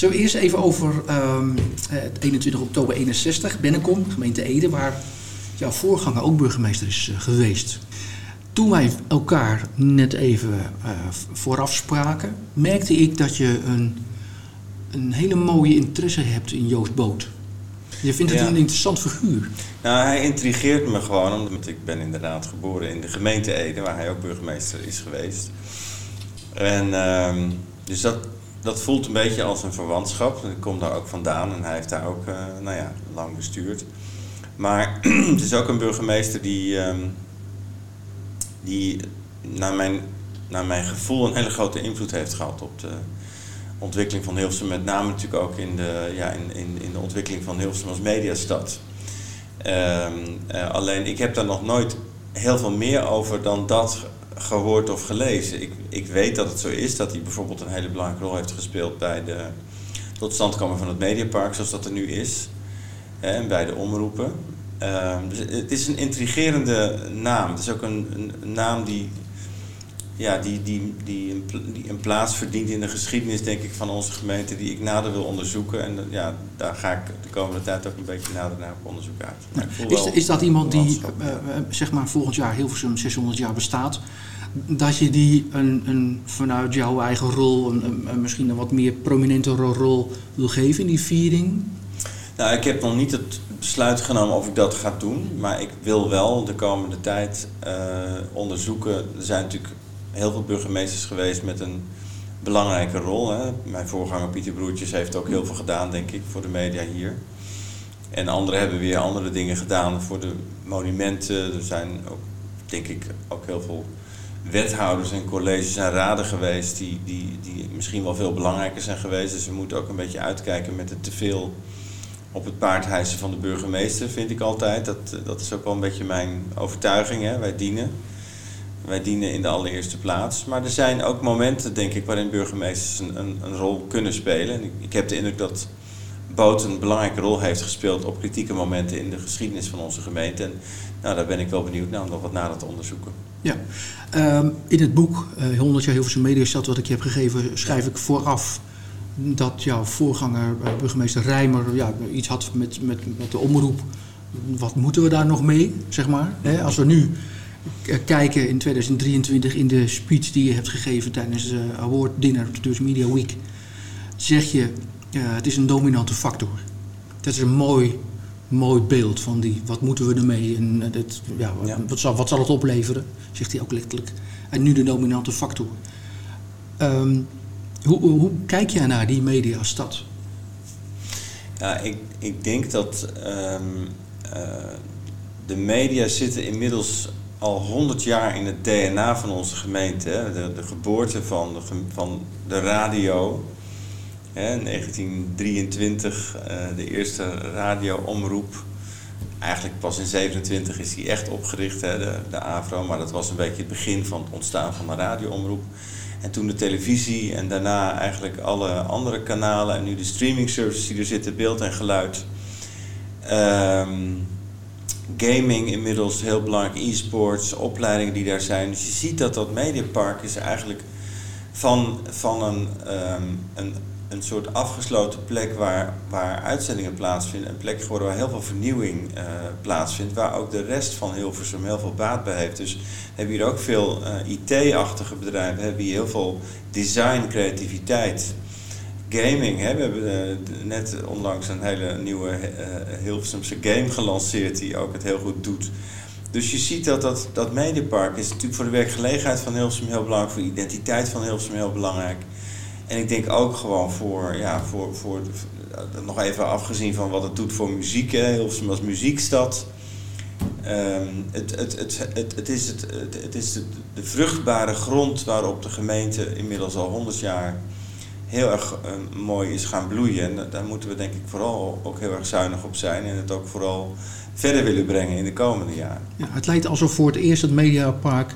Zullen we eerst even over ehm, het 21 oktober 61, Bennekom, gemeente Ede, waar jouw voorganger ook burgemeester is eh, geweest. Toen wij elkaar net even uh, vooraf spraken, merkte ik dat je een, een hele mooie interesse hebt in Joost Boot. Je vindt het Ja. een interessant figuur. Nou, hij intrigeert me gewoon, omdat ik ben inderdaad geboren in de gemeente Ede, waar hij ook burgemeester is geweest. En ehm, dus dat, dat voelt een beetje als een verwantschap. Ik kom daar ook vandaan en hij heeft daar ook, eh, nou ja, lang bestuurd. Maar het is ook een burgemeester die, ehm, die naar, mijn, naar mijn gevoel een hele grote invloed heeft gehad op de ontwikkeling van Hilversum. Met name natuurlijk ook in de, ja, in, in, in de ontwikkeling van Hilversum als mediastad. Ehm, eh, alleen ik heb daar nog nooit heel veel meer over dan dat gehoord of gelezen. Ik, ik weet dat het zo is dat hij bijvoorbeeld een hele belangrijke rol heeft gespeeld bij de totstandkoming van het Mediapark zoals dat er nu is. En bij de omroepen. Ehm, dus het is een intrigerende naam. Het is ook een, een, naam die, ja, die, die, die, een, die een plaats verdient in de geschiedenis, denk ik, van onze gemeente, die ik nader wil onderzoeken. En ja, daar ga ik de komende tijd ook een beetje nader naar op onderzoek uit. Is, is dat iemand die eh, zeg maar volgend jaar Hilversum 600 jaar bestaat, dat je die een, een, vanuit jouw eigen rol, een, misschien een wat meer prominente rol wil geven in die viering? Nou, ik heb nog niet het besluit genomen of ik dat ga doen. Maar ik wil wel de komende tijd eh, onderzoeken. Er zijn natuurlijk heel veel burgemeesters geweest met een belangrijke rol. Hè. Mijn voorganger Pieter Broertjes heeft ook heel veel gedaan, denk ik, voor de media hier. En anderen hebben weer andere dingen gedaan voor de monumenten. Er zijn ook, denk ik, ook heel veel wethouders en colleges en raden geweest die, die, die misschien wel veel belangrijker zijn geweest. Dus we moeten ook een beetje uitkijken met het teveel op het paard hijsen van de burgemeester, vind ik altijd. Dat, dat is ook wel een beetje mijn overtuiging. Hè? Wij dienen. Wij dienen in de allereerste plaats. Maar er zijn ook momenten, denk ik, waarin burgemeesters een, een, een rol kunnen spelen. En ik, ik heb de indruk dat Boot een belangrijke rol heeft gespeeld op kritieke momenten in de geschiedenis van onze gemeente. En nou, daar ben ik wel benieuwd naar om nog wat nader te onderzoeken. Ja. Ehm, in het boek eh 100 jaar Hilversum Mediastad wat ik je heb gegeven, schrijf ik vooraf dat jouw voorganger, eh, burgemeester Rijmer, ja, iets had met, met, met de omroep. Wat moeten we daar nog mee, zeg maar? Als we nu k- kijken in 2023 in de speech die je hebt gegeven tijdens de award dinner Dutch Media Week, zeg je, eh, het is een dominante factor. Dat is een mooi, mooi beeld van die, wat moeten we ermee en eh, dat, ja, wat, Ja. Wat, zal, wat zal het opleveren, zegt hij ook letterlijk. En nu de dominante factor. Ehm, hoe, hoe, kijk jij naar die mediastad? Ja, ik, ik denk dat ehm, eh, de media zitten inmiddels al 100 jaar in het DNA van onze gemeente. Hè. De, de geboorte van de, van de radio. Hè, in 1923 eh, de eerste radioomroep. Eigenlijk pas in 27 is die echt opgericht, de, de AVRO. Maar dat was een beetje het begin van het ontstaan van de radioomroep. En toen de televisie en daarna eigenlijk alle andere kanalen en nu de streaming services die er zitten, beeld en geluid. Ehm, gaming inmiddels heel belangrijk, e-sports, opleidingen die daar zijn. Dus je ziet dat dat mediapark is eigenlijk van, van een, ehm, een, een soort afgesloten plek waar, waar uitzendingen plaatsvinden. Een plek geworden waar heel veel vernieuwing eh, plaatsvindt. Waar ook de rest van Hilversum heel veel baat bij heeft. Dus hebben hier ook veel eh, IT-achtige bedrijven. Hebben hier heel veel design, creativiteit. Gaming, hè? we hebben eh, net onlangs een hele nieuwe Hilversumse game gelanceerd die ook het heel goed doet. Dus je ziet dat dat, dat Mediapark is natuurlijk voor de werkgelegenheid van Hilversum heel belangrijk, voor de identiteit van Hilversum heel belangrijk. En ik denk ook gewoon voor, ja, voor, voor nog even afgezien van wat het doet voor muziek, hè, Hilversum als muziekstad. Ehm, het, het, het, het, het is, het, het, is de, de vruchtbare grond waarop de gemeente inmiddels al 100 jaar heel erg eh, mooi is gaan bloeien. En da- daar moeten we denk ik vooral ook heel erg zuinig op zijn en het ook vooral verder willen brengen in de komende jaren. Ja, het lijkt alsof voor het eerst het Mediapark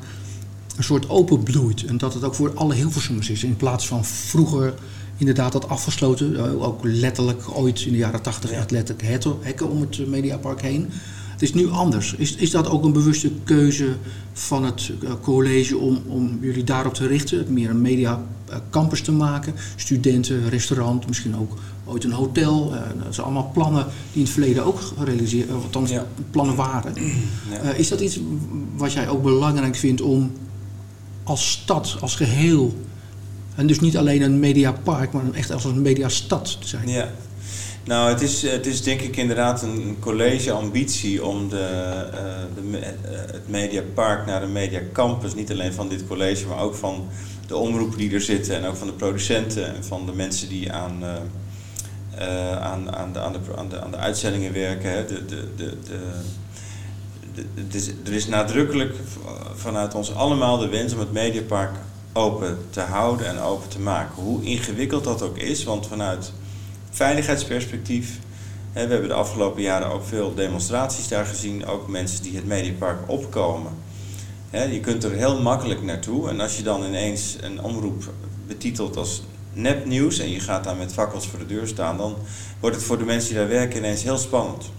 een soort openbloeit. En dat het ook voor alle Hilversummers is. In plaats van vroeger inderdaad dat afgesloten. eh, Ook letterlijk ooit in de jaren tachtig echt letterlijk hekken- om het eh, Mediapark heen. Het is nu anders. Is, is dat ook een bewuste keuze van het eh, college om, om jullie daarop te richten? Het meer een media campus te maken? Studenten, restaurant, misschien ook ooit een hotel. Uh, dat zijn allemaal plannen die in het verleden ook gerealiseerd, althans ja. plannen waren. Ja. is dat iets wat jij ook belangrijk vindt om als stad, als geheel, en dus niet alleen een mediapark, maar echt als een mediastad te zijn? Ja. Nou, het is, het is denk ik inderdaad een college-ambitie om de, uh, de, uh, het Mediapark naar een Mediacampus, niet alleen van dit college, maar ook van de omroepen die er zitten en ook van de producenten en van de mensen die aan, uh, aan, aan, de, aan, de, aan, de, aan de uitzendingen werken. Hè. De, de, de, de, er is nadrukkelijk vanuit ons allemaal de wens om het Mediapark open te houden en open te maken. Hoe ingewikkeld dat ook is, want vanuit veiligheidsperspectief. we hebben de afgelopen jaren ook veel demonstraties daar gezien, ook mensen die het Mediapark opkomen. je kunt er heel makkelijk naartoe en als je dan ineens een omroep betitelt als nepnieuws en je gaat daar met fakkels voor de deur staan, dan wordt het voor de mensen die daar werken ineens heel spannend.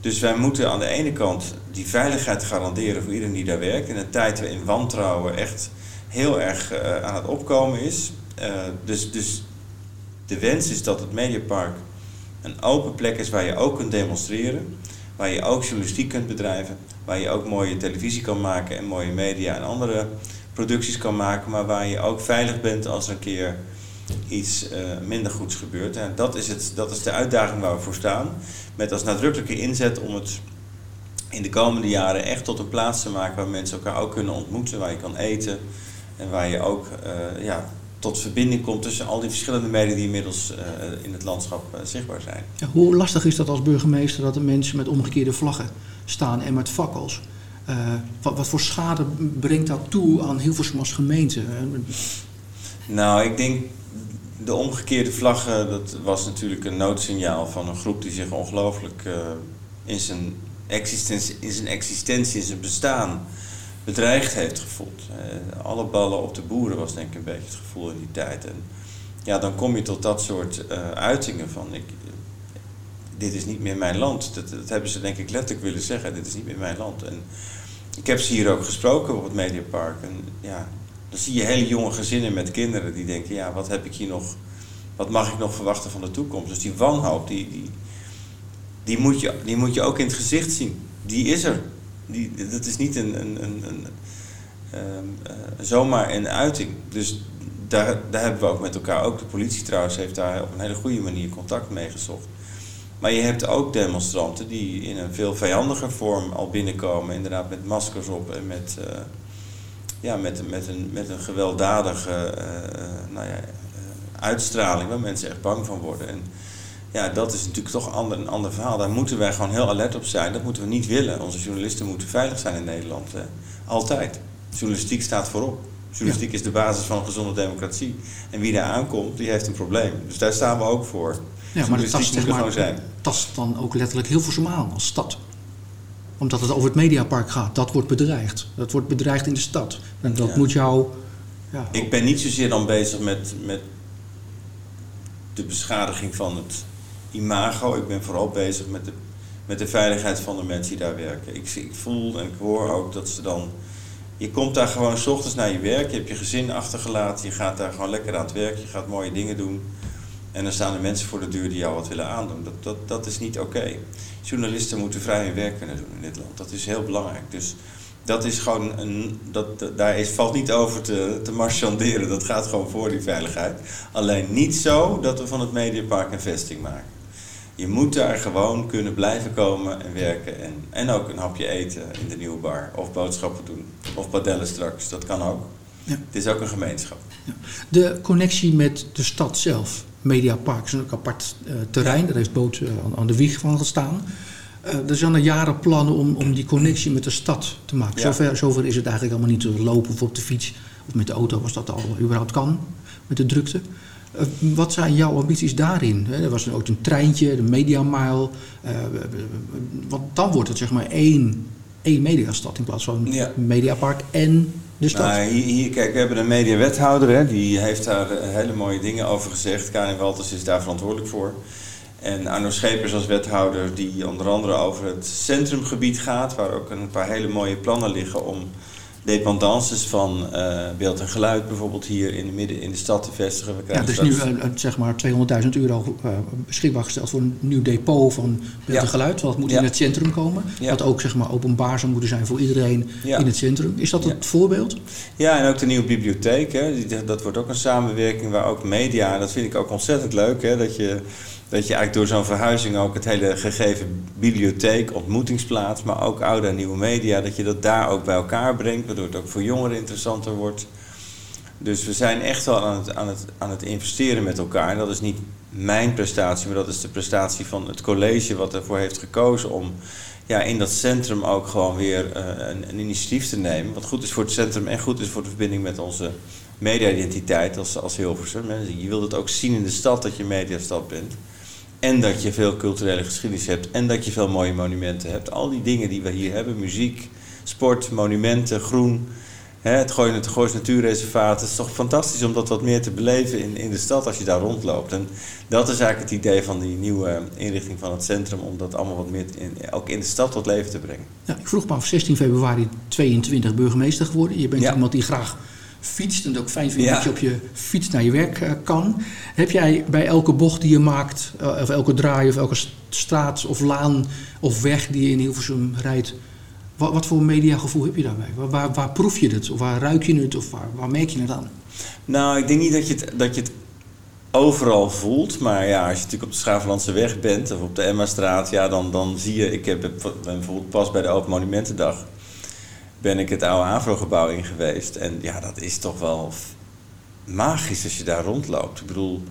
Dus wij moeten aan de ene kant die veiligheid garanderen voor iedereen die daar werkt. In een tijd waarin wantrouwen echt heel erg uh, aan het opkomen is. Uh, dus, dus de wens is dat het Mediapark een open plek is waar je ook kunt demonstreren. Waar je ook journalistiek kunt bedrijven. Waar je ook mooie televisie kan maken en mooie media en andere producties kan maken. Maar waar je ook veilig bent als er een keer iets uh, minder goeds gebeurt. En dat is, het, dat is de uitdaging waar we voor staan. Met als nadrukkelijke inzet om het in de komende jaren echt tot een plaats te maken waar mensen elkaar ook kunnen ontmoeten. Waar je kan eten. En waar je ook uh, ja, tot verbinding komt tussen al die verschillende media die inmiddels uh, in het landschap uh, zichtbaar zijn. Ja, hoe lastig is dat als burgemeester dat er mensen met omgekeerde vlaggen staan en met fakkels? Wat, wat, voor schade brengt dat toe aan Hilversum als gemeente? Nou, ik denk de omgekeerde vlaggen, dat was natuurlijk een noodsignaal van een groep die zich ongelooflijk in, zijn existentie, in zijn existentie, bestaan bedreigd heeft gevoeld. Uh, alle ballen op de boeren was denk ik een beetje het gevoel in die tijd. En ja, dan kom je tot dat soort uh, uitingen van ik, dit is niet meer mijn land. Dat, dat, hebben ze denk ik letterlijk willen zeggen, dit is niet meer mijn land. En ik heb ze hier ook gesproken op het Mediapark. En ja, dan zie je hele jonge gezinnen met kinderen die denken, ja, wat heb ik hier nog, wat mag ik nog verwachten van de toekomst? Dus die wanhoop, die, die, die, moet, je, die moet je ook in het gezicht zien. Die is er die, dat is niet een, een, een, een uh, zomaar een uiting. Dus daar, daar hebben we ook met elkaar, ook de politie trouwens heeft daar op een hele goede manier contact mee gezocht. Maar je hebt ook demonstranten die in een veel vijandiger vorm al binnenkomen, inderdaad met maskers op en met, uh, ja, met, met, een, met een gewelddadige uh, nou ja, uitstraling waar mensen echt bang van worden. En, ja, dat is natuurlijk toch een ander, een ander verhaal. Daar moeten wij gewoon heel alert op zijn. Dat moeten we niet willen. Onze journalisten moeten veilig zijn in Nederland. Hè. Altijd. Journalistiek staat voorop. Journalistiek is de basis van een gezonde democratie. En wie daar aankomt, die heeft een probleem. Dus daar staan we ook voor. Ja, maar dat tast, maar, gewoon zijn. tast dan ook letterlijk heel veel aan als stad. Omdat het over het Mediapark gaat. Dat wordt bedreigd. Dat wordt bedreigd in de stad. En dat moet jou... Ja, ik ben niet zozeer dan bezig met, met de beschadiging van het imago. Ik ben vooral bezig met de, met de veiligheid van de mensen die daar werken. Ik, ik voel en ik hoor ook dat ze dan. Je komt daar gewoon s ochtends naar je werk, je hebt je gezin achtergelaten, je gaat daar gewoon lekker aan het werk, je gaat mooie dingen doen. En dan staan er mensen voor de deur die jou wat willen aandoen. Dat, dat, dat is niet oké. Journalisten moeten vrij hun werk kunnen doen in dit land. Dat is heel belangrijk. Dus dat is gewoon een. Dat, daar is, valt niet over te, te marchanderen. Dat gaat gewoon voor die veiligheid. Alleen niet zo dat we van het Mediapark een vesting maken. Je moet daar gewoon kunnen blijven komen en werken. En, en ook een hapje eten in de nieuwe bar. Of boodschappen doen. Of padellen straks. Dat kan ook. Ja. Het is ook een gemeenschap. Ja. De connectie met de stad zelf. Mediapark is een apart uh, terrein. Daar heeft Boot uh, aan de wieg van gestaan. Uh, er zijn er jaren plannen om, om die connectie met de stad te maken. Zover, zover is het eigenlijk allemaal niet te lopen of op de fiets. Of met de auto, als dat al überhaupt kan. Met de drukte. Eh, wat zijn jouw ambities daarin? Er was ook een treintje, de Media Mile. Uh, want dan wordt het zeg maar één, één mediastad in plaats van ja. Mediapark en Nou, hier, kijk, we hebben een mediawethouder, hè, die heeft daar hele mooie dingen over gezegd. Karin Walters is daar verantwoordelijk voor. En Arno Schepers als wethouder die onder andere over het centrumgebied gaat, waar ook een paar hele mooie plannen liggen om dependances van uh, beeld en geluid bijvoorbeeld hier in de midden in de stad te vestigen. We ja, dus nu uh, zeg maar 200.000 euro uh, beschikbaar gesteld voor een nieuw depot van beeld en geluid. Wat moet in het centrum komen. Wat ook zeg maar openbaar zou moeten zijn voor iedereen in het centrum. Is dat het voorbeeld? Ja, en ook de nieuwe bibliotheek. Hè. Dat wordt ook een samenwerking waar ook media, dat vind ik ook ontzettend leuk. Hè, dat je dat je eigenlijk door zo'n verhuizing ook het hele gegeven bibliotheek, ontmoetingsplaats, maar ook oude en nieuwe media, dat je dat daar ook bij elkaar brengt, waardoor het ook voor jongeren interessanter wordt. Dus we zijn echt wel aan het, aan het, aan het investeren met elkaar. En dat is niet mijn prestatie, maar dat is de prestatie van het college wat ervoor heeft gekozen om ja, in dat centrum ook gewoon weer uh, een, een, initiatief te nemen. Wat goed is voor het centrum en goed is voor de verbinding met onze media-identiteit als, als Hilversum. Je wilt het ook zien in de stad dat je mediastad bent. En dat je veel culturele geschiedenis hebt. En dat je veel mooie monumenten hebt. Al die dingen die we hier hebben. Muziek, sport, monumenten, groen. Hè, het Gooien het Goois Natuurreservaat. Het is toch fantastisch om dat wat meer te beleven in, in de stad als je daar rondloopt. En dat is eigenlijk het idee van die nieuwe inrichting van het centrum. Om dat allemaal wat meer in, ook in de stad tot leven te brengen. Ja, ik vroeg me af, 16 februari 22 burgemeester geworden. Je bent iemand die graag fietst en het ook fijn vindt dat je op je fiets naar je werk uh, kan. Heb jij bij elke bocht die je maakt, uh, of elke draai of elke straat of laan of weg die je in Hilversum rijdt, wat, wat voor mediagevoel heb je daarbij? Waar, waar, waar, proef je het? Of waar ruik je het? Of waar, waar merk je het aan? Nou, ik denk niet dat je het, dat je het overal voelt. Maar ja, als je natuurlijk op de Schaaflandse weg bent of op de Emma-straat, ja, dan, dan zie je. Ik heb bijvoorbeeld pas bij de Open Monumentendag ben ik het oude Avro-gebouw in geweest. En ja, dat is toch wel magisch als je daar rondloopt. Ik bedoel,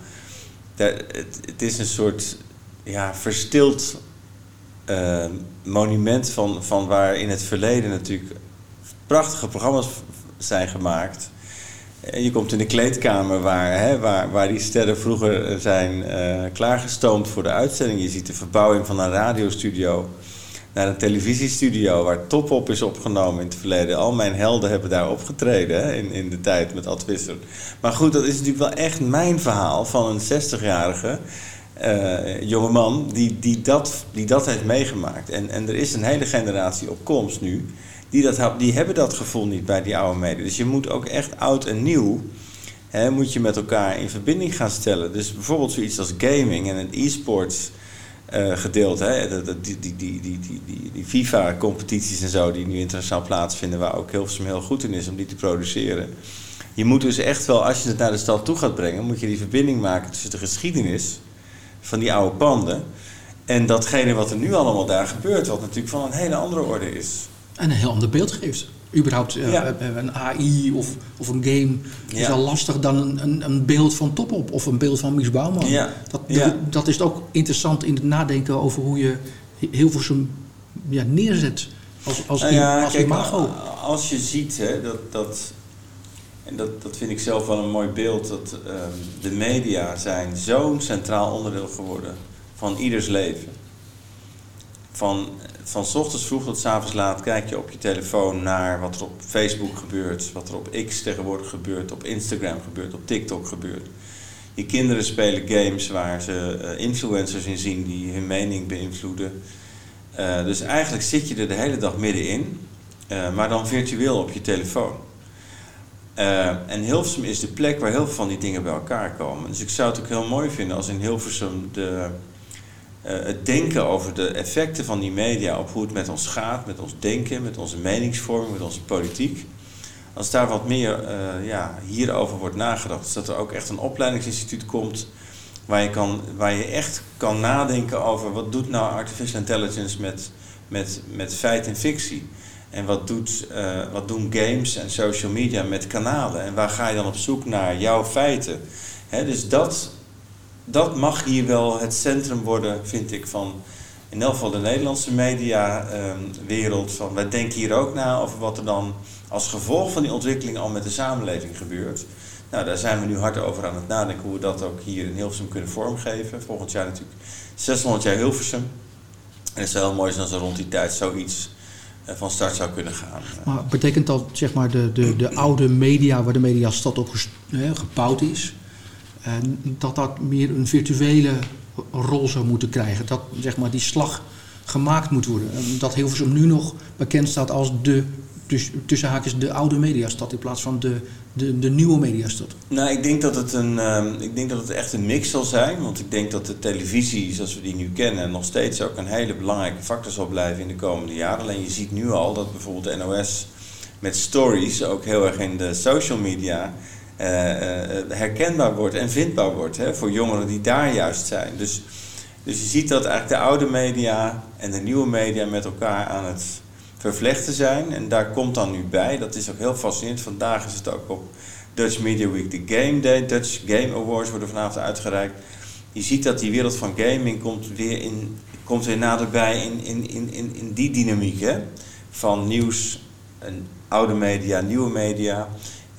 het, is een soort ja, verstild uh, monument van, van waar in het verleden natuurlijk prachtige programma's zijn gemaakt. En je komt in de kleedkamer waar, hè, waar, waar die sterren vroeger zijn uh, klaargestoomd voor de uitzending. Je ziet de verbouwing van een radiostudio naar een televisiestudio waar Top op is opgenomen in het verleden. Al mijn helden hebben daar opgetreden hè, in, in de tijd met Ad Visser. Maar goed, dat is natuurlijk wel echt mijn verhaal van een 60-jarige uh, jongeman die, die, dat, die dat heeft meegemaakt. En, en er is een hele generatie op komst nu. Die, dat, die hebben dat gevoel niet bij die oude media. Dus je moet ook echt oud en nieuw moet je met elkaar in verbinding gaan stellen. Dus bijvoorbeeld zoiets als gaming en e-sports uh, gedeelte. Hè? Die, die, die, die, die, die, die FIFA-competities en zo, die nu internationaal plaatsvinden, waar ook heel goed in is om die te produceren. Je moet dus echt wel, als je het naar de stad toe gaat brengen, moet je die verbinding maken tussen de geschiedenis van die oude panden en datgene wat er nu allemaal daar gebeurt, wat natuurlijk van een hele andere orde is. En een heel ander beeld geeft überhaupt uh, een AI of, of een game is al lastig dan een, een, een, beeld van Topop of een beeld van Mies Bouwman. Ja. Dat, dat is ook interessant in het nadenken over hoe je heel veel ja, neerzet als, als, nou ja, als kijk, imago. Als je ziet hè, dat, dat, en dat, dat vind ik zelf wel een mooi beeld, dat um, de media zijn zo'n centraal onderdeel geworden van ieders leven. Van van s ochtends vroeg tot s avonds laat kijk je op je telefoon naar wat er op Facebook gebeurt, wat er op X tegenwoordig gebeurt, op Instagram gebeurt, op TikTok gebeurt. Je kinderen spelen games waar ze uh, influencers in zien die hun mening beïnvloeden. Uh, dus eigenlijk zit je er de hele dag middenin, uh, maar dan virtueel op je telefoon. en Hilversum is de plek waar heel veel van die dingen bij elkaar komen. Dus ik zou het ook heel mooi vinden als in Hilversum de het denken over de effecten van die media op hoe het met ons gaat, met ons denken, met onze meningsvorming, met onze politiek. Als daar wat meer uh, ja, hierover wordt nagedacht, dus dat er ook echt een opleidingsinstituut komt waar je, kan, waar je echt kan nadenken over wat doet nou artificial intelligence met, met, met feit en fictie. En wat, doet, uh, wat doen games en social media met kanalen? En waar ga je dan op zoek naar jouw feiten? Dus dat dat mag hier wel het centrum worden, vind ik, van in elk geval de Nederlandse mediawereld. Van wij denken hier ook na over wat er dan als gevolg van die ontwikkeling al met de samenleving gebeurt. Nou, daar zijn we nu hard over aan het nadenken hoe we dat ook hier in Hilversum kunnen vormgeven. Volgend jaar natuurlijk 600 jaar Hilversum. En het zou heel mooi zijn als er rond die tijd zoiets eh, van start zou kunnen gaan. Maar betekent dat zeg maar de, de, de oude media waar de mediastad op gebouwd is, dat dat meer een virtuele rol zou moeten krijgen. Dat zeg maar, die slag gemaakt moet worden. Dat Hilversum nu nog bekend staat als de, dus tussen haakjes, de oude mediastad in plaats van de, de, de nieuwe mediastad. Nou, ik denk, dat het een, ehm, ik denk dat het echt een mix zal zijn. Want ik denk dat de televisie zoals we die nu kennen nog steeds ook een hele belangrijke factor zal blijven in de komende jaren. Alleen je ziet nu al dat bijvoorbeeld de NOS met stories ook heel erg in de social media herkenbaar wordt en vindbaar wordt hè, voor jongeren die daar juist zijn. Dus, dus je ziet dat eigenlijk de oude media en de nieuwe media met elkaar aan het vervlechten zijn. En daar komt dan nu bij, dat is ook heel fascinerend. Vandaag is het ook op Dutch Media Week de Game Day. Dutch Game Awards worden vanavond uitgereikt. Je ziet dat die wereld van gaming komt weer, in, komt weer naderbij in, in, in, in, in die dynamiek. Hè? Van nieuws, en oude media, nieuwe media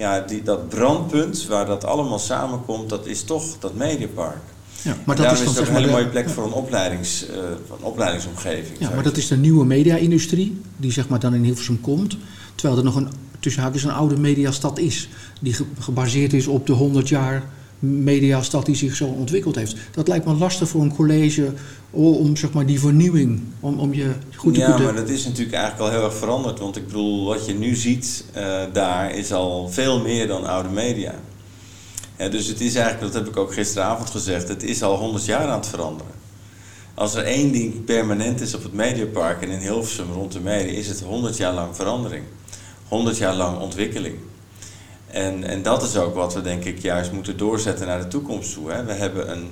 ja, die, dat brandpunt waar dat allemaal samenkomt, dat is toch dat mediapark. Ja, maar dat is, dan, is een hele mooie plek voor een, opleidings, uh, een opleidingsomgeving. Ja, maar dat is de nieuwe media-industrie die zeg maar dan in Hilversum komt. Terwijl er nog een, tussen haakjes een oude mediastad is. Die gebaseerd is op de 100 jaar mediastad die zich zo ontwikkeld heeft. Dat lijkt me lastig voor een college om zeg maar, die vernieuwing, om, om je goed te Ja, maar dat is natuurlijk eigenlijk al heel erg veranderd. Want ik bedoel, wat je nu ziet uh, daar is al veel meer dan oude media. dus het is eigenlijk, dat heb ik ook gisteravond gezegd, het is al 100 jaar aan het veranderen. Als er één ding permanent is op het Mediapark en in Hilversum rond de media, is het 100 jaar lang verandering. 100 jaar lang ontwikkeling. En, en dat is ook wat we denk ik juist moeten doorzetten naar de toekomst toe. Hè. We hebben een,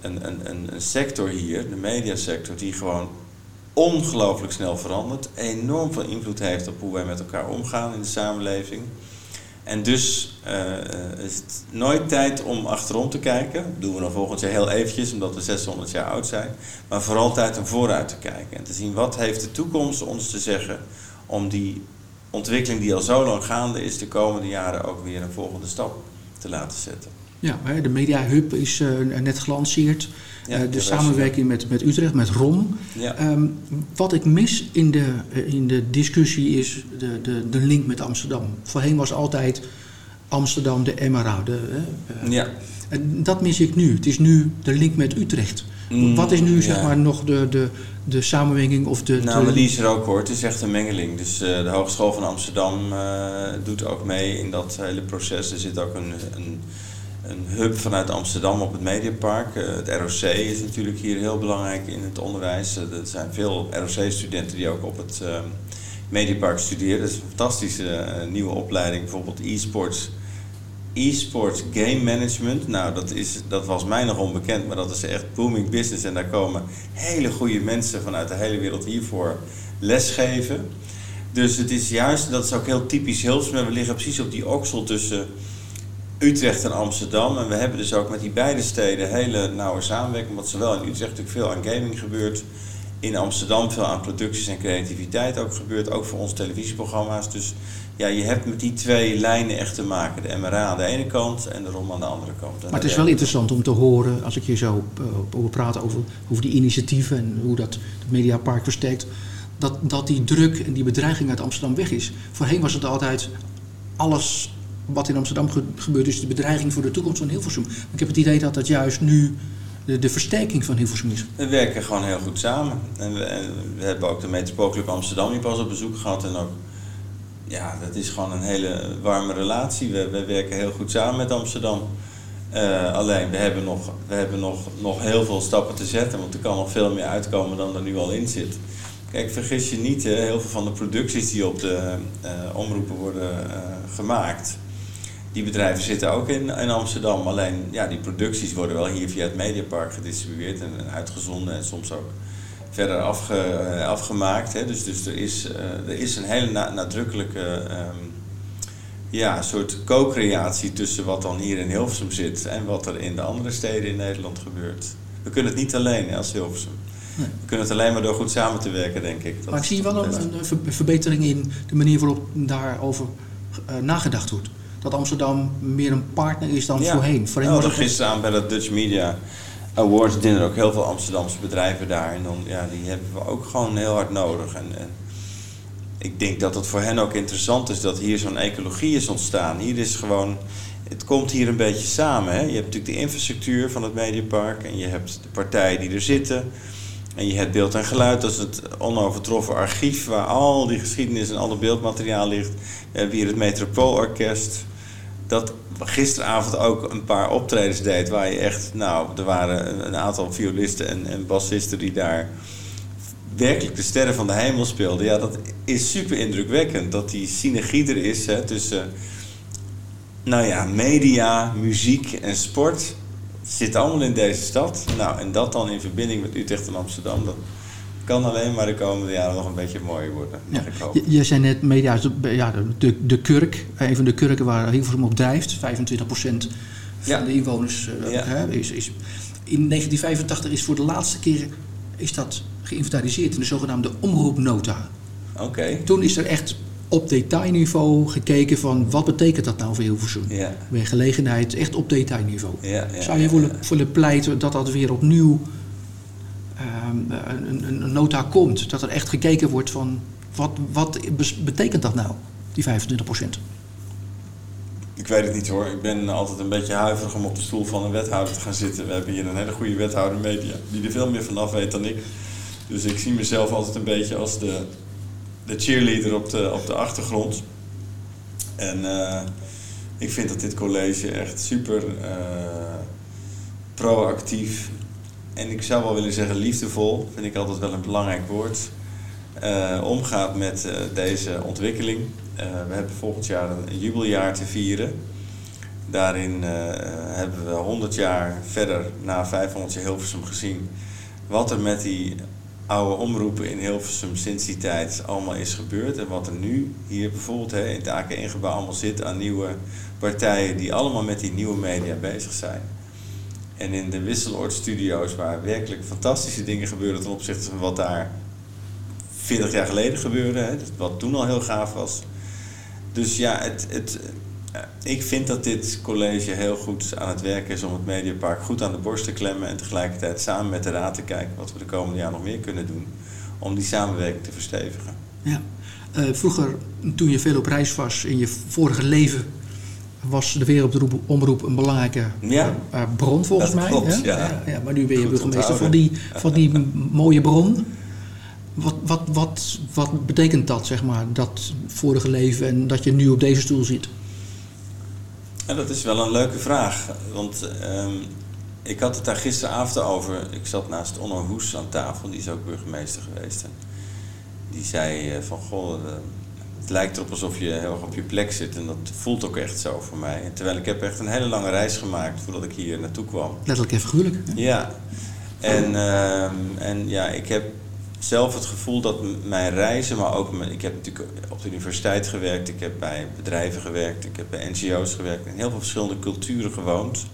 een, een, een sector hier, de mediasector, die gewoon ongelooflijk snel verandert. Enorm veel invloed heeft op hoe wij met elkaar omgaan in de samenleving. En dus uh, is het nooit tijd om achterom te kijken. Dat doen we dan volgend jaar heel eventjes, omdat we 600 jaar oud zijn. Maar vooral tijd om vooruit te kijken. En te zien wat heeft de toekomst ons te zeggen om die ontwikkeling die al zo lang gaande is, de komende jaren ook weer een volgende stap te laten zetten. Ja, de Media Hub is uh, net gelanceerd. Ja, uh, de samenwerking met, met Utrecht, met ROM. Ja. Um, wat ik mis in de, uh, in de discussie is de, de, de link met Amsterdam. Voorheen was altijd Amsterdam de MRA. De, ja. En dat mis ik nu. Het is nu de link met Utrecht. Mm, Wat is nu zeg maar nog de, de, de samenwerking of de... Nou, maar die is er ook hoor. Het is echt een mengeling. Dus uh, de Hogeschool van Amsterdam uh, doet ook mee in dat hele proces. Er zit ook een, een, een hub vanuit Amsterdam op het Mediapark. Uh, het ROC is natuurlijk hier heel belangrijk in het onderwijs. er zijn veel ROC-studenten die ook op het Mediapark studeren. Dat is een fantastische nieuwe opleiding. Bijvoorbeeld e-sports e-sports game management. Nou, dat, is, dat was mij nog onbekend, maar dat is echt booming business. En daar komen hele goede mensen vanuit de hele wereld hiervoor lesgeven. Dus het is juist, dat is ook heel typisch Hilversum. We liggen precies op die oksel tussen Utrecht en Amsterdam. En we hebben dus ook met die beide steden hele nauwe samenwerking. Wat zowel in Utrecht natuurlijk veel aan gaming gebeurt. In Amsterdam veel aan producties en creativiteit ook gebeurt. Ook voor onze televisieprogramma's. Dus ja, je hebt met die twee lijnen echt te maken. De MRA aan de ene kant en de ROM aan de andere kant. maar het is wel interessant om te horen, als ik je zo uh, over praat over, over die initiatieven en hoe dat het Mediapark versterkt, dat, dat die druk en die bedreiging uit Amsterdam weg is. Voorheen was het altijd alles wat in Amsterdam gebeurt, is de bedreiging voor de toekomst van Hilversum. Ik heb het idee dat dat juist nu de, de versterking van Hilversum. We werken gewoon heel goed samen. En we, en we hebben ook de Metropoolclub Amsterdam hier pas op bezoek gehad en ook ja, dat is gewoon een hele warme relatie. We, we werken heel goed samen met Amsterdam. Uh, alleen, we hebben, nog, we hebben nog, nog heel veel stappen te zetten, want er kan nog veel meer uitkomen dan er nu al in zit. Kijk, vergis je niet, hè, heel veel van de producties die op de uh, omroepen worden uh, gemaakt, die bedrijven zitten ook in, in Amsterdam. Alleen, ja, die producties worden wel hier via het Mediapark gedistribueerd en, en uitgezonden en soms ook verder afge, eh, afgemaakt. Hè. Dus, dus er, is, uh, er is een hele nadrukkelijke um, ja, soort co-creatie tussen wat dan hier in Hilversum zit en wat er in de andere steden in Nederland gebeurt. We kunnen het niet alleen hè, als Hilversum. Nee. We kunnen het alleen maar door goed samen te werken, denk ik. Dat maar ik zie wel een, een, verbetering in de manier waarop daarover uh, nagedacht wordt. Dat Amsterdam meer een partner is dan ja. voorheen. voorheen oh, gisteren aan bij dat Dutch Media Awards dinner ook heel veel Amsterdamse bedrijven daar. En dan, ja, die hebben we ook gewoon heel hard nodig. En, en ik denk dat het voor hen ook interessant is dat hier zo'n ecologie is ontstaan. Hier is gewoon, het komt hier een beetje samen. Hè? Je hebt natuurlijk de infrastructuur van het Mediapark en je hebt de partijen die er zitten. En je hebt beeld en geluid, dat is het onovertroffen archief waar al die geschiedenis en al het beeldmateriaal ligt. We hebben hier het Metropoolorkest, dat gisteravond ook een paar optredens deed waar je echt, nou, er waren een aantal violisten en, en bassisten die daar werkelijk de sterren van de hemel speelden. Ja, dat is super indrukwekkend dat die synergie er is hè, tussen, nou ja, media, muziek en sport zit allemaal in deze stad. Nou, en dat dan in verbinding met Utrecht en Amsterdam, dat kan alleen maar de komende jaren nog een beetje mooier worden. Ja. Je, je zei net, media, ja, de, de kurk, een van de kurken waar Hilversum op drijft, 25% van ja. de inwoners uh, ja. is, is. In 1985 is voor de laatste keer is dat geïnventariseerd in de zogenaamde omroepnota. Oké. Toen is er echt op detailniveau gekeken van wat betekent dat nou voor Hilversum. Ja. Bij gelegenheid echt op detailniveau. Ja, ja, Zou je willen, willen pleiten dat dat weer opnieuw een, een, een, nota komt? Dat er echt gekeken wordt van wat, wat betekent dat nou, die 25 procent? Ik weet het niet hoor. Ik ben altijd een beetje huiverig om op de stoel van een wethouder te gaan zitten. We hebben hier een hele goede wethouder media, die er veel meer vanaf weet dan ik. Dus ik zie mezelf altijd een beetje als de de cheerleader op de, op de achtergrond. En uh, ik vind dat dit college echt super uh, proactief en ik zou wel willen zeggen liefdevol, vind ik altijd wel een belangrijk woord, uh, omgaat met deze ontwikkeling. we hebben volgend jaar een jubeljaar te vieren. Daarin hebben we 100 jaar verder na 500 jaar Hilversum gezien wat er met die oude omroepen in Hilversum sinds die tijd allemaal is gebeurd. En wat er nu hier bijvoorbeeld hè, in het AK1-gebouw allemaal zit aan nieuwe partijen die allemaal met die nieuwe media bezig zijn. En in de Wisseloord studio's waar werkelijk fantastische dingen gebeuren ten opzichte van wat daar 40 jaar geleden gebeurde. Hè, wat toen al heel gaaf was. Dus ja, het, het, ik vind dat dit college heel goed aan het werk is om het Mediapark goed aan de borst te klemmen en tegelijkertijd samen met de raad te kijken wat we de komende jaar nog meer kunnen doen om die samenwerking te verstevigen. Ja. Uh, vroeger, toen je veel op reis was in je vorige leven, was de wereldomroep een belangrijke ja. uh, bron volgens dat mij. Klopt, ja? Ja. Ja, maar nu ben je burgemeester van die, van die mooie bron. Wat, wat, wat, wat betekent dat, zeg maar, dat vorige leven en dat je nu op deze stoel zit? Ja, dat is wel een leuke vraag. Want um, ik had het daar gisteravond over. Ik zat naast Onno Hoes aan tafel, die is ook burgemeester geweest. En die zei uh, van, goh, uh, het lijkt erop alsof je heel erg op je plek zit. En dat voelt ook echt zo voor mij. Terwijl ik heb echt een hele lange reis gemaakt voordat ik hier naartoe kwam. Letterlijk en figuurlijk. Ja. En, uh, en ja, ik heb zelf het gevoel dat mijn reizen, maar ook mijn, ik heb natuurlijk op de universiteit gewerkt, ik heb bij bedrijven gewerkt, ik heb bij NGO's gewerkt, in heel veel verschillende culturen gewoond.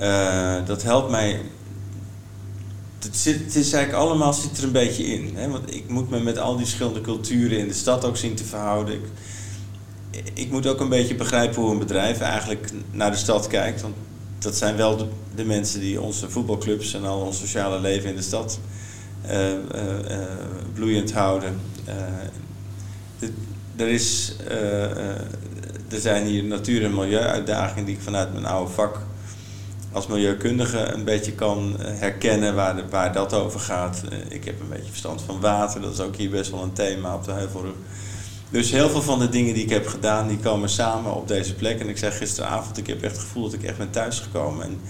Uh, dat helpt mij. Het, zit, het is eigenlijk allemaal zit er een beetje in. Hè? Want ik moet me met al die verschillende culturen in de stad ook zien te verhouden. Ik, ik moet ook een beetje begrijpen hoe een bedrijf eigenlijk naar de stad kijkt. Want dat zijn wel de, mensen die onze voetbalclubs en al ons sociale leven in de stad uh, uh, bloeiend houden. De, er, is, er zijn hier natuur- en milieuuitdagingen die ik vanuit mijn oude vak als milieukundige een beetje kan herkennen waar, waar dat over gaat. ik heb een beetje verstand van water, dat is ook hier best wel een thema op de Heuvelrug. Dus heel veel van de dingen die ik heb gedaan, die komen samen op deze plek. En ik zeg gisteravond, ik heb echt het gevoel dat ik echt ben thuisgekomen. En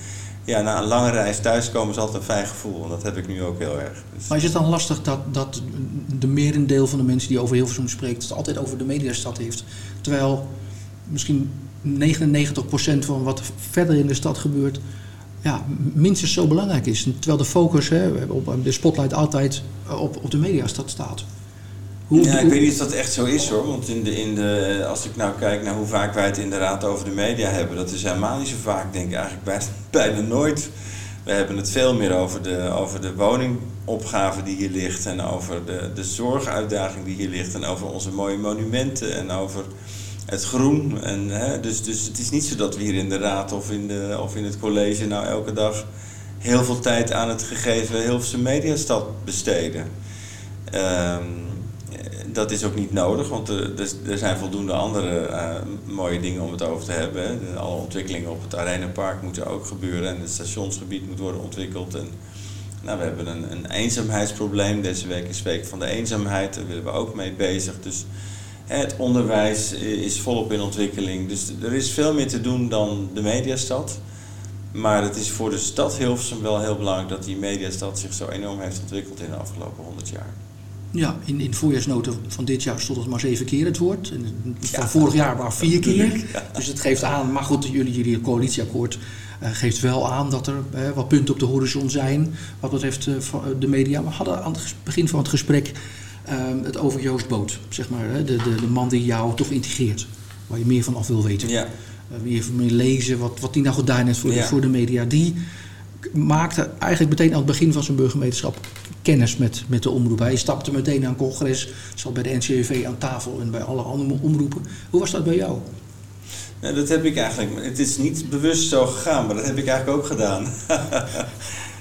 ja, na een lange reis thuiskomen is altijd een fijn gevoel. En dat heb ik nu ook heel erg. Dus maar is het dan lastig dat, dat de merendeel van de mensen die over Hilversum spreekt... het altijd over de mediastad heeft? Terwijl misschien 99% van wat verder in de stad gebeurt... Ja, minstens zo belangrijk is. Terwijl de focus, hè, op de spotlight altijd op, op de mediastad staat. Hoe, ja, ik weet niet of dat echt zo is hoor. Want in de, in de, als ik nou kijk naar hoe vaak wij het inderdaad over de media hebben, dat is helemaal niet zo vaak, denk ik eigenlijk bijna, bijna nooit. We hebben het veel meer over de, over de woningopgave die hier ligt en over de, de zorguitdaging die hier ligt en over onze mooie monumenten en over het groen. En, hè, dus, dus het is niet zo dat we hier in de raad of in, de, of in het college nou elke dag heel veel tijd aan het gegeven Hilversum Mediastad besteden. Um, dat is ook niet nodig, want er, zijn voldoende andere uh, mooie dingen om het over te hebben. Alle ontwikkelingen op het Arenapark moeten ook gebeuren en het stationsgebied moet worden ontwikkeld. En, nou, we hebben een, een eenzaamheidsprobleem. Deze week is Week van de Eenzaamheid, daar willen we ook mee bezig. Dus het onderwijs is volop in ontwikkeling. Dus er is veel meer te doen dan de mediastad. Maar het is voor de stad Hilversum wel heel belangrijk dat die mediastad zich zo enorm heeft ontwikkeld in de afgelopen 100 jaar. Ja, in, in voorjaarsnoten van dit jaar stond het maar zeven keer het woord. En van vorig jaar maar vier keer. Dus het geeft aan, maar goed, jullie, jullie coalitieakkoord uh, geeft wel aan dat er uh, wat punten op de horizon zijn. Wat betreft uh, de media. We hadden aan het begin van het gesprek het over Joost Boot. Zeg maar, de, de, de man die jou toch integreert. Waar je meer van af wil weten. Ja. meer van meer lezen, wat, wat die nou gedaan heeft voor, de, voor de media. Die maakte eigenlijk meteen aan het begin van zijn burgemeesterschap kennis met, met de omroep. Hij stapte meteen aan congres, zat bij de NCV aan tafel en bij alle andere omroepen. Hoe was dat bij jou? Nou, dat heb ik eigenlijk. Het is niet bewust zo gegaan, maar dat heb ik eigenlijk ook gedaan.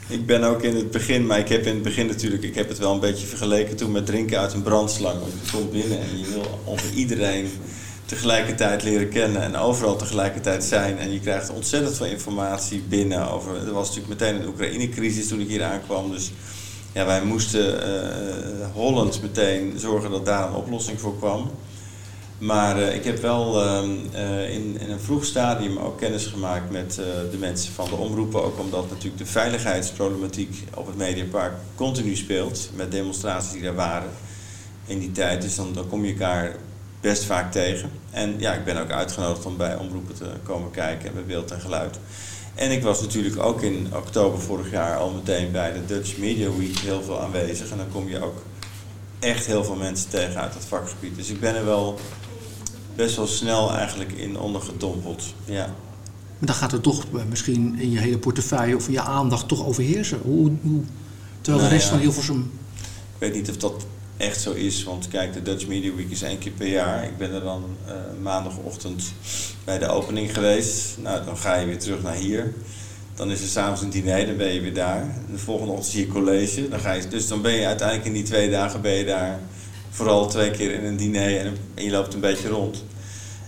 ik ben ook in het begin, maar ik heb in het begin natuurlijk, ik heb het wel een beetje vergeleken toen met drinken uit een brandslang. Want je komt binnen en je wil over iedereen tegelijkertijd leren kennen en overal tegelijkertijd zijn. En je krijgt ontzettend veel informatie binnen over. Er was natuurlijk meteen een Oekraïne-crisis toen ik hier aankwam. Dus ja, wij moesten uh, Holland meteen zorgen dat daar een oplossing voor kwam. Maar uh, ik heb wel uh, in, in, een vroeg stadium ook kennis gemaakt met de mensen van de omroepen. Ook omdat natuurlijk de veiligheidsproblematiek op het Mediapark continu speelt. Met demonstraties die er waren in die tijd. Dus dan, dan kom je elkaar best vaak tegen. En ja, ik ben ook uitgenodigd om bij omroepen te komen kijken bij beeld en geluid. En ik was natuurlijk ook in oktober vorig jaar al meteen bij de Dutch Media Week heel veel aanwezig. En dan kom je ook echt heel veel mensen tegen uit het vakgebied. Dus ik ben er wel best wel snel eigenlijk in ondergedompeld. Ja. Maar dan gaat het toch misschien in je hele portefeuille of in je aandacht toch overheersen. Hoe, hoe, terwijl de nou rest ja. van Hilversum... Ik weet niet of dat echt zo is. Want kijk, de Dutch Media Week is één keer per jaar. Ik ben er dan uh, maandagochtend bij de opening geweest. Nou, dan ga je weer terug naar hier. Dan is er s'avonds een diner, dan ben je weer daar. De volgende ochtend zie je college. Dan ga je, dus dan ben je uiteindelijk in die twee dagen ben je daar vooral twee keer in een diner en, en je loopt een beetje rond.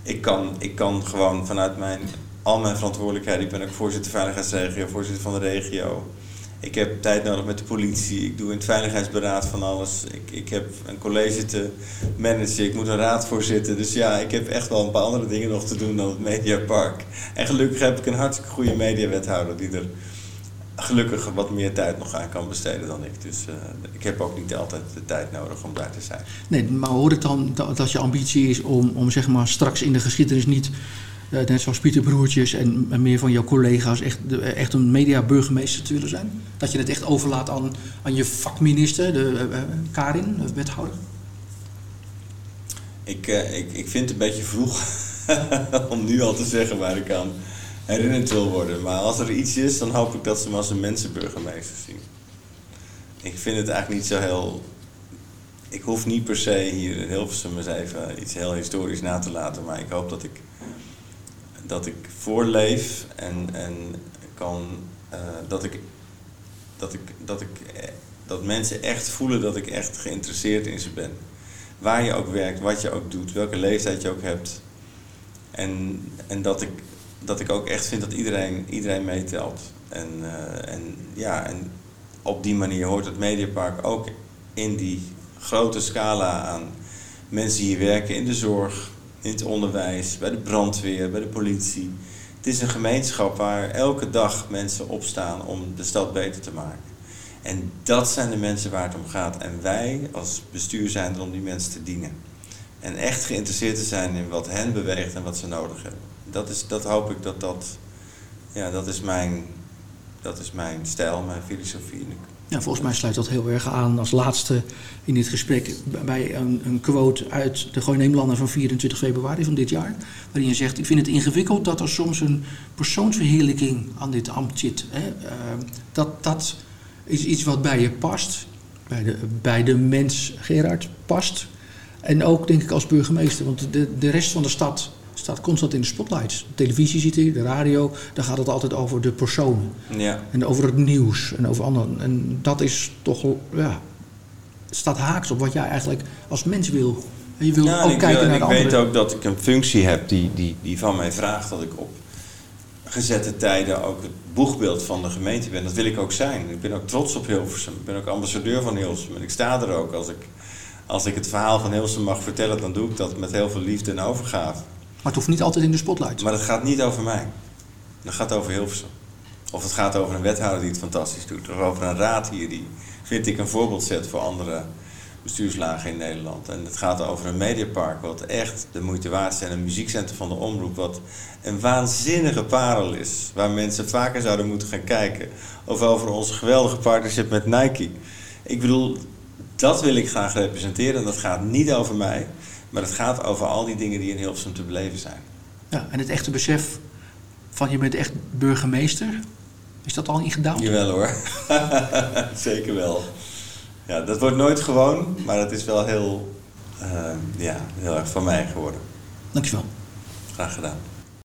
Ik kan, ik kan gewoon vanuit mijn, al mijn verantwoordelijkheden, ik ben ook voorzitter veiligheidsregio, voorzitter van de regio ik heb tijd nodig met de politie. Ik doe in het veiligheidsberaad van alles. Ik, ik heb een college te managen. Ik moet een raad voorzitten. Dus ja, ik heb echt wel een paar andere dingen nog te doen dan het Mediapark. En gelukkig heb ik een hartstikke goede mediawethouder die er gelukkig wat meer tijd nog aan kan besteden dan ik. Dus uh, ik heb ook niet altijd de tijd nodig om daar te zijn. Nee, maar hoor ik dan dat, dat je ambitie is om, om zeg maar straks in de geschiedenis niet uh, net zoals Pieter Broertjes en, en, meer van jouw collega's, echt, de, echt een mediaburgemeester te willen zijn? Dat je het echt overlaat aan, aan je vakminister, de, uh, Karin, de wethouder? Ik, ik, ik vind het een beetje vroeg om nu al te zeggen waar ik aan herinnerd wil worden. Maar als er iets is, dan hoop ik dat ze me als een mensenburgemeester zien. Ik vind het eigenlijk niet zo heel ik hoef niet per se hier in Hilversum eens even iets heel historisch na te laten, maar ik hoop dat ik dat ik voorleef en, en kan, uh, dat, ik, dat, ik, dat, ik, eh, dat mensen echt voelen dat ik echt geïnteresseerd in ze ben. Waar je ook werkt, wat je ook doet, welke leeftijd je ook hebt. En, en dat, ik, dat ik ook echt vind dat iedereen, iedereen meetelt. En, uh, en, ja, en op die manier hoort het Mediapark ook in die grote scala aan mensen die hier werken in de zorg, in het onderwijs, bij de brandweer, bij de politie. Het is een gemeenschap waar elke dag mensen opstaan om de stad beter te maken. En dat zijn de mensen waar het om gaat. En wij als bestuur zijn er om die mensen te dienen. En echt geïnteresseerd te zijn in wat hen beweegt en wat ze nodig hebben. Dat, is, dat hoop ik dat dat, ja, dat is mijn, dat is mijn stijl, mijn filosofie. Ja, volgens mij sluit dat heel erg aan als laatste in dit gesprek bij een, een quote uit de Gooi Neemlander van 24 februari van dit jaar. Waarin je zegt, ik vind het ingewikkeld dat er soms een persoonsverheerlijking aan dit ambt zit. Hè. Uh, dat, dat is iets wat bij je past, bij de, bij de mens Gerard past. En ook denk ik als burgemeester, want de, de rest van de stad staat constant in de spotlights. De televisie ziet hij, de radio, daar gaat het altijd over de personen. Ja. En over het nieuws en over anderen. En dat is toch, ja, staat haaks op wat jij eigenlijk als mens wil. En je wil Ja, ook kijken wil- naar de ik weet ook dat ik een functie heb die, die, die van mij vraagt dat ik op gezette tijden ook het boegbeeld van de gemeente ben. Dat wil ik ook zijn. Ik ben ook trots op Hilversum. Ik ben ook ambassadeur van Hilversum. En ik sta er ook. Als ik, als ik het verhaal van Hilversum mag vertellen, dan doe ik dat met heel veel liefde en overgave. Maar het hoeft niet altijd in de spotlight. Maar dat gaat niet over mij. Dat gaat over Hilversum. Of het gaat over een wethouder die het fantastisch doet. Of over een raad hier die, vind ik, een voorbeeld zet voor andere bestuurslagen in Nederland. En het gaat over een mediapark wat echt de moeite waard is. En een muziekcentrum van de Omroep wat een waanzinnige parel is. Waar mensen vaker zouden moeten gaan kijken. Of over onze geweldige partnership met Nike. Ik bedoel, dat wil ik graag representeren. En dat gaat niet over mij. Maar het gaat over al die dingen die in Hilversum te beleven zijn. Ja, en het echte besef van je bent echt burgemeester, is dat al ingedaald? Jawel hoor. Zeker wel. Ja, dat wordt nooit gewoon, maar het is wel heel, eh, ja, heel erg van mij geworden. Dankjewel. Graag gedaan.